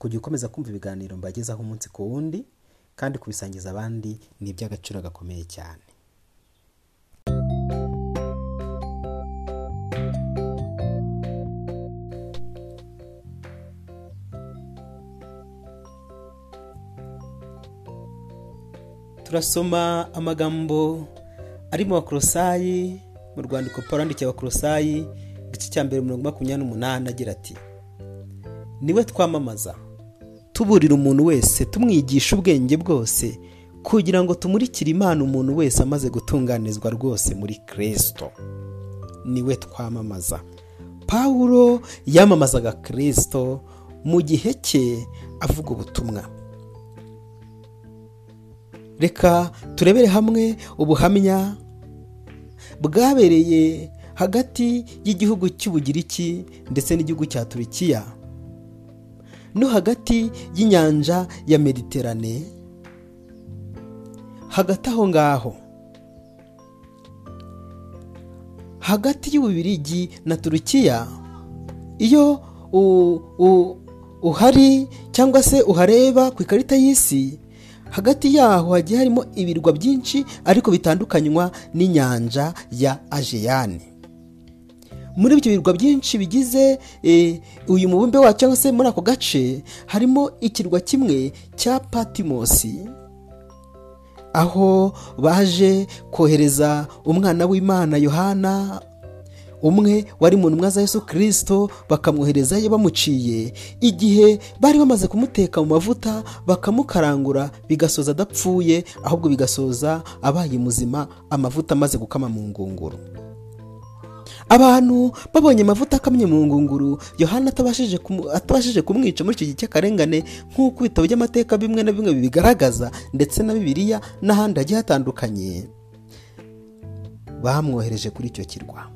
kujya ukomeza kumva ibiganiro mbagezaho umunsi ku wundi kandi kubisangiza abandi ni iby'agaciro gakomeye cyane. Turasoma amagambo ari mu bakorosayi mu rwandiko paul yandikiye abakorosayi igice cya mbere mirongo makumyabiri n'umunani agira ati ni we twamamaza tuburira umuntu wese tumwigisha ubwenge bwose kugira ngo tumurikire imana umuntu wese amaze gutunganizwa rwose muri kirisito ni we twamamaza. Pawulo yamamazaga kirisito mu gihe cye avuga ubutumwa. Reka turebere hamwe ubuhamya bwabereye hagati y'igihugu cy'ubugiriki ndetse n'igihugu cya turikiya no hagati y'inyanja ya mediterane. Hagati aho ngaho hagati y'ububirigi na turukiya iyo uhari cyangwa se uhareba ku ikarita y'isi hagati yaho hagiye harimo ibirwa byinshi ariko bitandukanywa n'inyanja ya ajeyani muri ibyo birwa byinshi bigize uyu mubumbe wacu cyangwa se muri ako gace harimo ikirwa kimwe cya patimosi aho baje kohereza umwana w'imana yohana umwe wari mu ntumwa za Yesu kirisito bakamwoherezayo bamuciye. Igihe bari bamaze kumuteka mu mavuta bakamukarangura bigasoza adapfuye ahubwo bigasoza abaye muzima amavuta amaze gukama mu ngunguru. Abantu babonye amavuta akamye mu ngunguru yohana atabashije kumwica muri icyo gihe cy'akarengane nk'uko ibitabo by'amateka bimwe na bimwe bibigaragaza ndetse na bibiliya n'ahandi hagiye hatandukanye. Bamwohereje kuri icyo kirwa.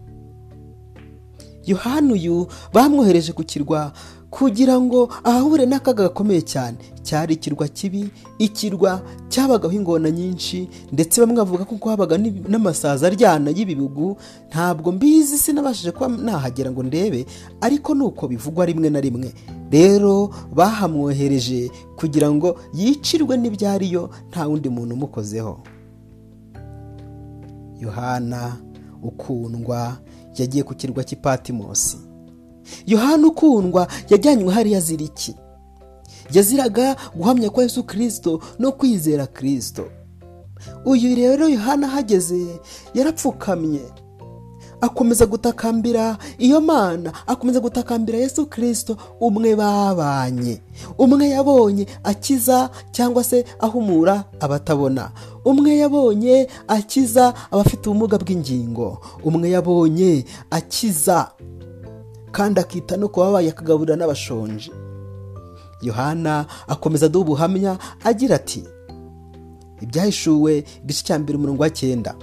Yohani uyu bamwohereje ku kirwa kugira ngo ahure n'akaga gakomeye cyane. Cyari ikirwa kibi ikirwa cyabagaho ingona nyinshi ndetse bamwe bavuga ko habaga n'amasaza aryana y'ibibugu ntabwo mbizi sinabashije kuba nahagera ngo ndebe ariko ni uko bivugwa rimwe na rimwe. Rero bahamwohereje kugira ngo yicirwe n'ibyariyo nta wundi muntu umukozeho. Yohana ukundwa yagiye ku kirwa cy'ipatimosi yohana ukundwa yajyanywe hariya azira iki yaziraga guhamya kwa Yesu kirisito no kwizera kirisito uyu rero yohana ahageze yarapfukamye. Akomeza gutakambira iyo mana akomeza gutakambira Yesu kirisito umwe babanye. Umwe yabonye akiza cyangwa se ahumura abatabona. Umwe yabonye akiza abafite ubumuga bw'ingingo. Umwe yabonye akiza kandi akita no ku babaye akagaburira n'abashonje yohana akomeza aduha ubuhamya agira ati ibyahishuwe igice cya mbere umurongo wa cyenda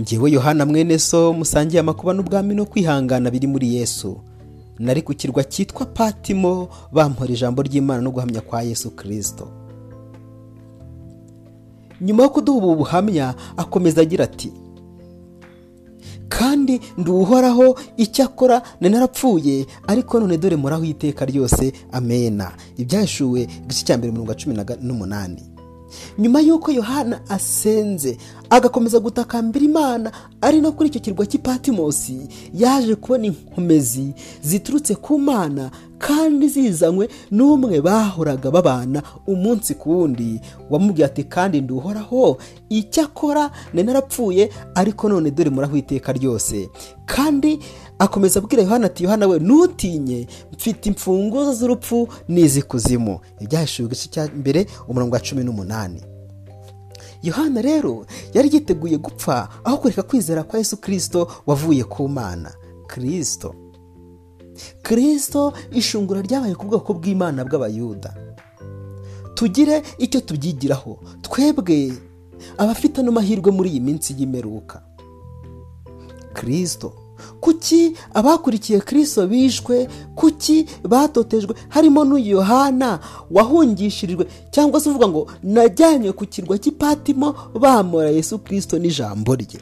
ngewe yohana mwene so musangiye amakuba n'ubwami no kwihangana biri muri yesu. Nari ku kirwa cyitwa patimo bampora ijambo ry'imana no guhamya kwa yesu kirisito nyuma yo kuduha ubu buhamya akomeza agira ati kandi nduhoraho icyo akora ni narapfuye ariko none dore muraho iteka ryose amena. Ibyahishuwe igice cya mbere mirongo cumi n'umunani. Nyuma y'uko yohana asenze agakomeza gutakambira imana ari no kuri icyo kirwa cy'ipatimosi yaje kubona inkomezi ziturutse ku mana kandi zizanywe n'umwe bahoraga babana umunsi ku wundi. Wamubwiye ati kandi nduhoraho icyo akora ni narapfuye ariko none dore muraho iteka ryose. Kandi akomeza abwira yohana ati yohana we ntutinye mfite imfunguzo z'urupfu n'iz'ikuzimu ibyahishuwe igice cya mbere umurongo wa cumi n'umunani. Yohana rero yari yiteguye gupfa aho kureka kwizera kwa yesu kirisito wavuye ku mana kirisito kirisito ishungura ryabaye ku bwoko bw'imana bw'abayuda. Tugire icyo tubyigiraho twebwe abafite ano mahirwe muri iyi minsi y'imperuka kirisito kuki abakurikiye kirisito bishwe? Kuki batotejwe? Harimo n'uyu yohana wahungishirijwe cyangwa se uvuga ngo najyanywe ku kirwa cy'ipatimo bamura yesu kirisito n'ijambo rye.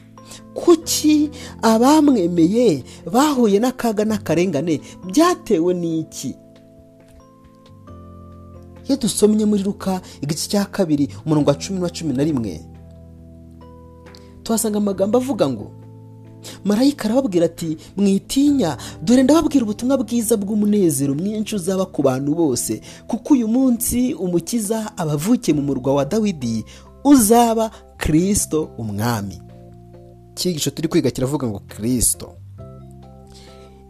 Kuki abamwemeye bahuye n'akaga n'akarengane? Byatewe n'iki? Iyo dusomye muri ruka igice cya kabiri umurongo wa cumi na cumi na rimwe tuhasanga amagambo avuga ngo marayika arababwira ati mwitinya dore ndababwira ubutumwa bwiza bw'umunezero mwinshi uzaba ku bantu bose. Kuko uyu munsi umukiza abavukiye mu murwa wa dawidi uzaba kirisito umwami. Icyigisho turi kwiga kiravuga ngo kirisito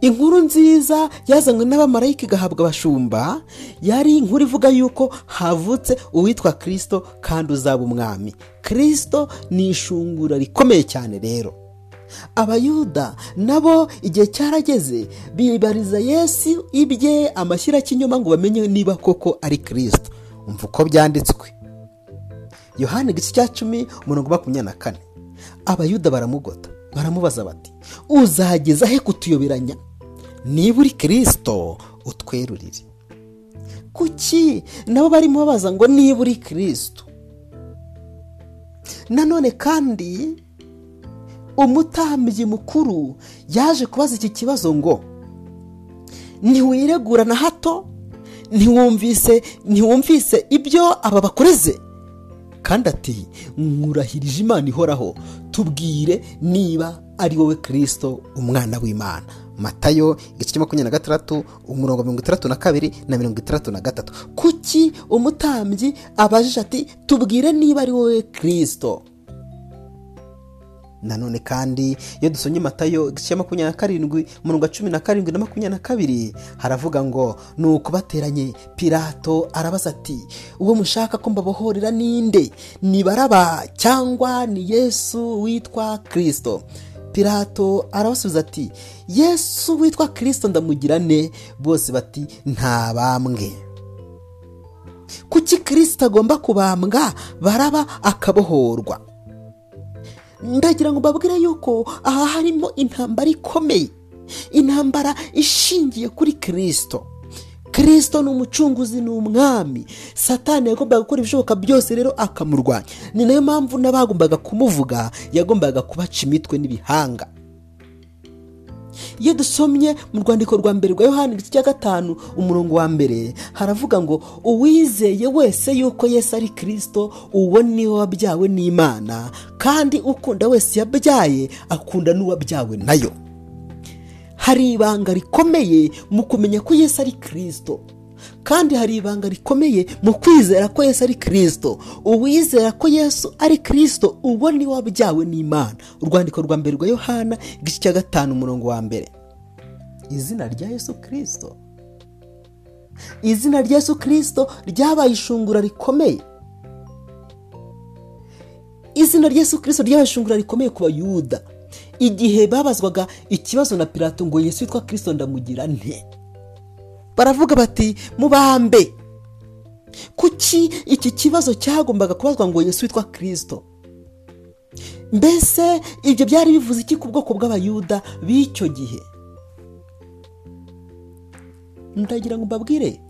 inkuru nziza yazanywe n'abamarayika igahabwa abashumba yari inkuru ivuga yuko havutse uwitwa kirisito kandi uzaba umwami. Kirisito ni ishungura rikomeye cyane rero. Abayuda nabo igihe cyarageze bibariza yesu ibye amashyira kinyoma ngo bamenye niba koko ari kirisito umva uko byanditswe. Yohani igice cya cumi umurongo makumyabiri na kane. Abayuda baramugota baramubaza bati uzageza he kutuyoberanya niba uri kirisito utwerurire. Kuki nabo barimo babaza ngo niba uri kirisito nanone kandi umutambyi mukuru yaje kubaza iki kibazo ngo ntiwiregura na hato? Ntiwumvise ntiwumvise ibyo aba bakoreze? Kandi ati nkurahirije imana ihoraho tubwire niba ari wowe kirisito umwana w'imana. Matayo igice cya makumyabiri na gatandatu umurongo mirongo itandatu na kabiri na mirongo itandatu na gatatu. Kuki umutambyi abajije ati tubwire niba ari wowe kirisito nanone kandi iyo dusomye matayo igice makumyabiri na karindwi umurongo wa cumi na karindwi na makumyabiri na kabiri haravuga ngo ni ukubateranye pirato arabaza ati uwo mushaka ko mbabohorera ninde ni baraba cyangwa ni yesu witwa kirisito pirato arabasubiza ati yesu witwa kirisito ndamugira ne bose bati nta bambwe. Kuki kirisito agomba kubambwa? Baraba akabohorwa. Ndagira ngo mbabwire yuko aha harimo intambara ikomeye intambara ishingiye kuri kirisito kirisito ni umucunguzi ni umwami. Satani yagombaga gukora ibishoboka byose rero akamurwanya. Ni na yo mpamvu n'abagombaga kumuvuga yagombaga kubaca imitwe n'ibihanga. Iyo dusomye mu rwandiko rwa mbere rwa yohani igice cya gatanu umurongo wa mbere. Haravuga ngo uwizeye wese yuko yesu ari kirisito uwo ni we wabyawe n'imana. Kandi ukunda wese yabyaye akunda n'uwabyawe na yo hari ibanga rikomeye mu kumenya ko yesu ari kirisito kandi hari ibanga rikomeye mu kwizera ko yesu ari kirisito uwizera ko yesu ari kirisito uwo ni wabyawe n'imana. Urwandiko rwa mbere rwa yohana igice cya gatanu umurongo wa mbere. Izina rya yesu kirisito izina rya yesu kirisito ryabaye ishungura rikomeye. Izina rya yesu kirisito ryabaye ishungura rikomeye ku bayuda. Igihe babazwaga ikibazo na pirato ngo yesu witwa kirisito ndamugira nte? Baravuga bati mubambe. Kuki iki kibazo cyagombaga kubazwa ngo yesu witwa kirisito mbese ibyo byari bivuze iki ku bwoko bw'abayuda b'icyo gihe? Ndagira ngo mbabwire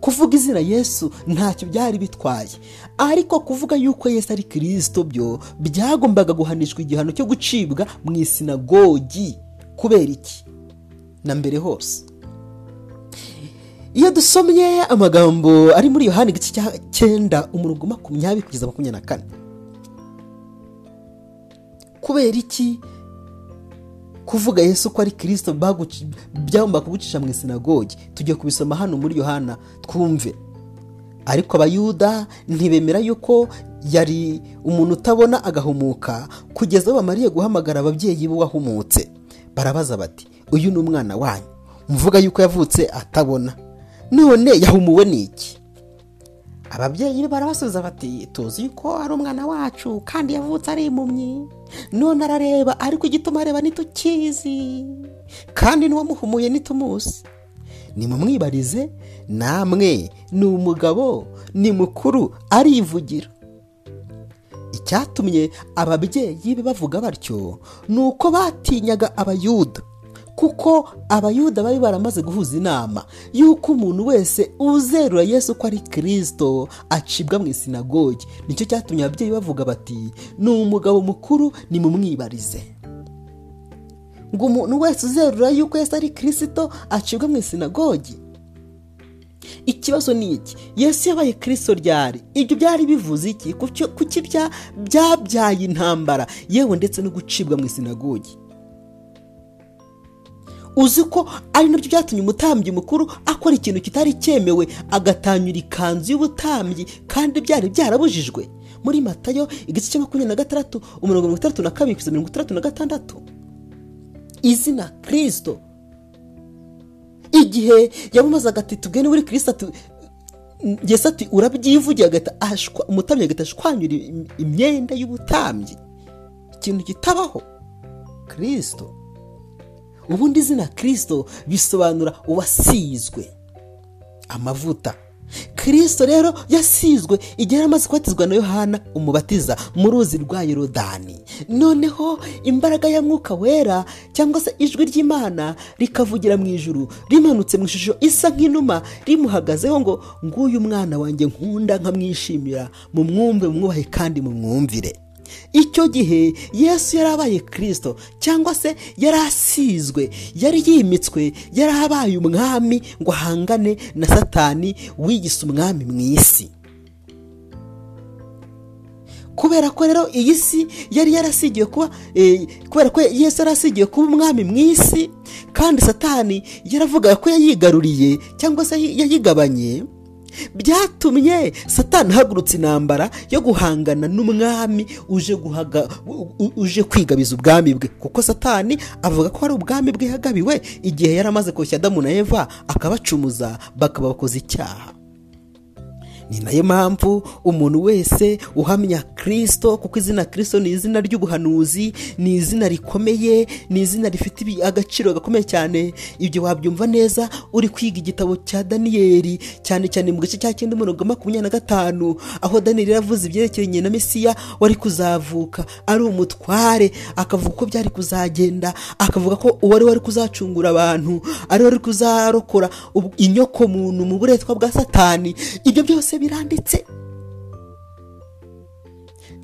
kuvuga izina yesu ntacyo byari bitwaye. Ariko kuvuga yuko yesu ari kirisito byo byagombaga guhanishwa igihano cyo gucibwa mu isinagogi. Kubera iki? Na mbere hose. Iyo dusomye amagambo ari muri yohani igice cya cyenda umurongo makumyabiri kugeza makumyabiri na kane. Kubera iki? Kuvuga yesu ko ari kirisito byagomba kugucisha mu isinagogi. Tugiye kubisoma hano muri yohana twumve. Ariko abayuda ntibemera yuko yari umuntu utabona agahumuka kugeza bamariye guhamagara ababyeyi b'uwahumutse barabaza bati uyu ni umwana wanyu? Muvuga yuko yavutse atabona. None yahumuwe n'iki? Ababyeyi be barabasubiza bati tuzi yuko ari umwana wacu kandi yavutse ari impumyi none arareba ariko igituma areba ntitukizi kandi n'uwamuhumuye ntitumuzi nimumwibarize namwe ni umugabo ni mukuru arivugira. Icyatumye ababyeyi be bavuga batyo ni uko batinyaga abayuda. Kuko abayuda bari baramaze guhuza inama y'uko umuntu wese uzerura yesu ko ari kirisito acibwa mu isinagogi. Nicyo cyatumye ababyeyi bavuga bati ni umugabo mukuru nimumwibarize. Ngo umuntu wese uzerura yuko yesu ari kirisito acibwa mu isinagogi? Ikibazo ni iki? Yesu yabaye kirisito ryari? Ibyo byari bivuze iki? Kuki byabyaye intambara. Yewe ndetse no gucibwa mu isinagogi. Uzi ko ari na byo byatumye umutambyi mukuru akora ikintu kitari cyemewe agatanyura ikanzu y'ubutambyi kandi byari byarabujijwe. Muri matayo igice cya makumyabiri na gatandatu umurongo mirongo itandatu na kabiri kugeza mirongo itandatu na gatandatu. Izina kirisito igihe yamumazaga ati tugende muri kirisito ngese ati urabyivugiye agahita umutambyi agahita ashwanyura imyenda y'ubutambyi. Ikintu kitabaho. Kirisito ubundi izina kirisito bisobanura uwasizwe. Amavuta. Kirisito rero yasizwe igihe amaze kubatizwa na yohana umubatiza mu ruzi rwa yorodani. Noneho imbaraga ya mwuka wera cyangwa se ijwi ry'imana rikavugira mu ijuru rimanutse mu ishusho isa nk'inuma rimuhagazeho ngo nguyu mwana wanjye nkunda nkamwishimira. Mu mwumve mwubahe kandi mu mwumvire icyo gihe yesu yari abaye kirisito cyangwa se yari asizwe yari yimitswe yari abaye umwami ngo ahangane na satani wigise umwami mu isi. Kubera ko rero iyi si yari yarasigiwe kuba kubera ko yesu yari asigiwe kuba umwami mu isi kandi satani yaravugaga ko yayigaruriye cyangwa se yayigabanye byatumye satani ahagurutse intambara yo guhangana n'umwami uje kwigabiza ubwami bwe. Kuko satani avuga ko ari ubwami bwe yagabiwe igihe yari amaze koshya adamu na eva akabacumuza bakaba bakoze icyaha. Ni na yo mpamvu umuntu wese uhamya kirisito kuko izina kirisito ni izina ry'ubuhanuzi ni izina rikomeye ni izina rifite agaciro gakomeye cyane. Ibyo wabyumva neza uri kwiga igitabo cya daniyeli cyane cyane mu gice cya cyenda umurongo makumyabiri na gatanu aho daniyeli yavuze ibyerekeranye na mesiya wari kuzavuka. Ari umutware akavuga uko byari kuzagenda akavuga ko uwari wari kuzacungura abantu ari wari kuzarokora inyoko muntu mu buretwa bwa satani. Ibyo byose biranditse.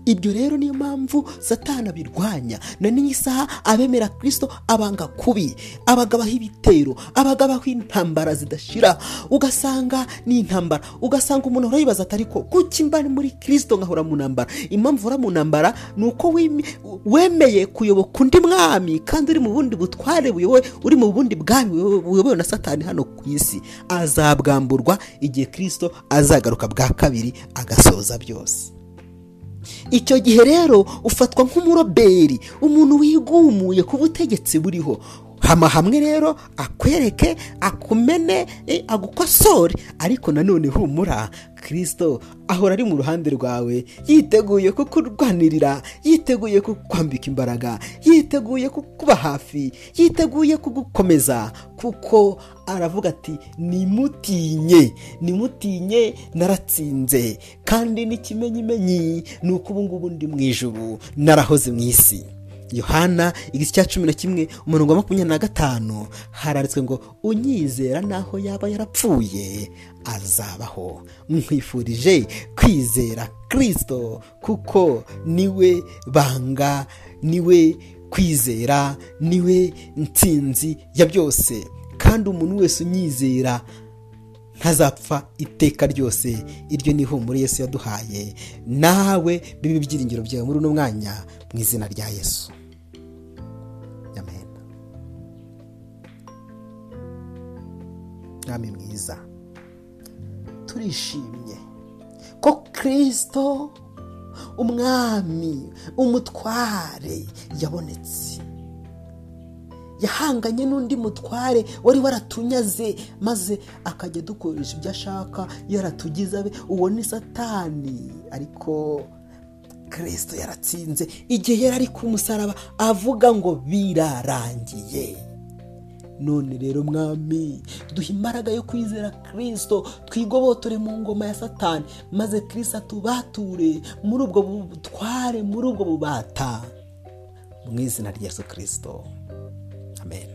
Ibyo rero niyo mpamvu satana abirwanya. Na n'iyi saha abemera kirisito abanga kubi. Abagabaho ibitero abagabaho intambara zidashira. Ugasanga ni intambara ugasanga umuntu ahora yibaza atari ko kuki mba muri kirisito nkahora mu ntambara? Impamvu ura mu ntambara ni uko wemeye kuyoboka undi mwami kandi uri mu bundi butware uri mu bundi bwami buyobowe na satani hano ku isi. Azabwamburwa igihe kirisito azagaruka bwa kabiri agasoza byose. Icyo gihe rero ufatwa nk'umuroberi umuntu wigumuye ku butegetsi buriho. Hama hamwe rero akwereke akumene agukosore. Ariko nanone humura kirisito ahora ari mu ruhande rwawe. Yiteguye kukurwanirira yiteguye kukwambika imbaraga yiteguye kukuba hafi yiteguye kugukomeza. Kuko aravuga ati nimutinye nimutinye naratsinze. Kandi n'ikimenyimenyi ni uko ubu ngubu ndi mu ijuru narahoze mu isi. Yohana igice cya cumi na kimwe umurongo wa makumyabiri na gatanu haranditswe ngo unyizera naho yaba yarapfuye azabaho. Mwifurije kwizera kirisito kuko ni we banga ni we kwizera ni we nsinzi ya byose. Kandi umuntu wese unyizera ntazapfa iteka ryose. Iryo ni ihumure Yesu yaduhaye. Nawe bibe ibyiringiro byawe muri uno mwanya mu izina rya yesu. Mwami mwiza. Turishimye. Ko kirisito umwami umutware yabonetse. Yahanganye n'undi mutware wari waratunyaze maze akajya dukoresha ibyo ashaka yaratugize abe uwo ni satani. Ariko kirisito yaratsinze. Igihe yari ari ku musaraba avuga ngo birarangiye. None rero mwami. Duha imbaraga yo kwizera kirisito twigobotore mu ngoma ya satani. Maze kirisito atubature. Muri ubwo butware muri ubwo bubata. Mu izina rya yesu kirisito amen.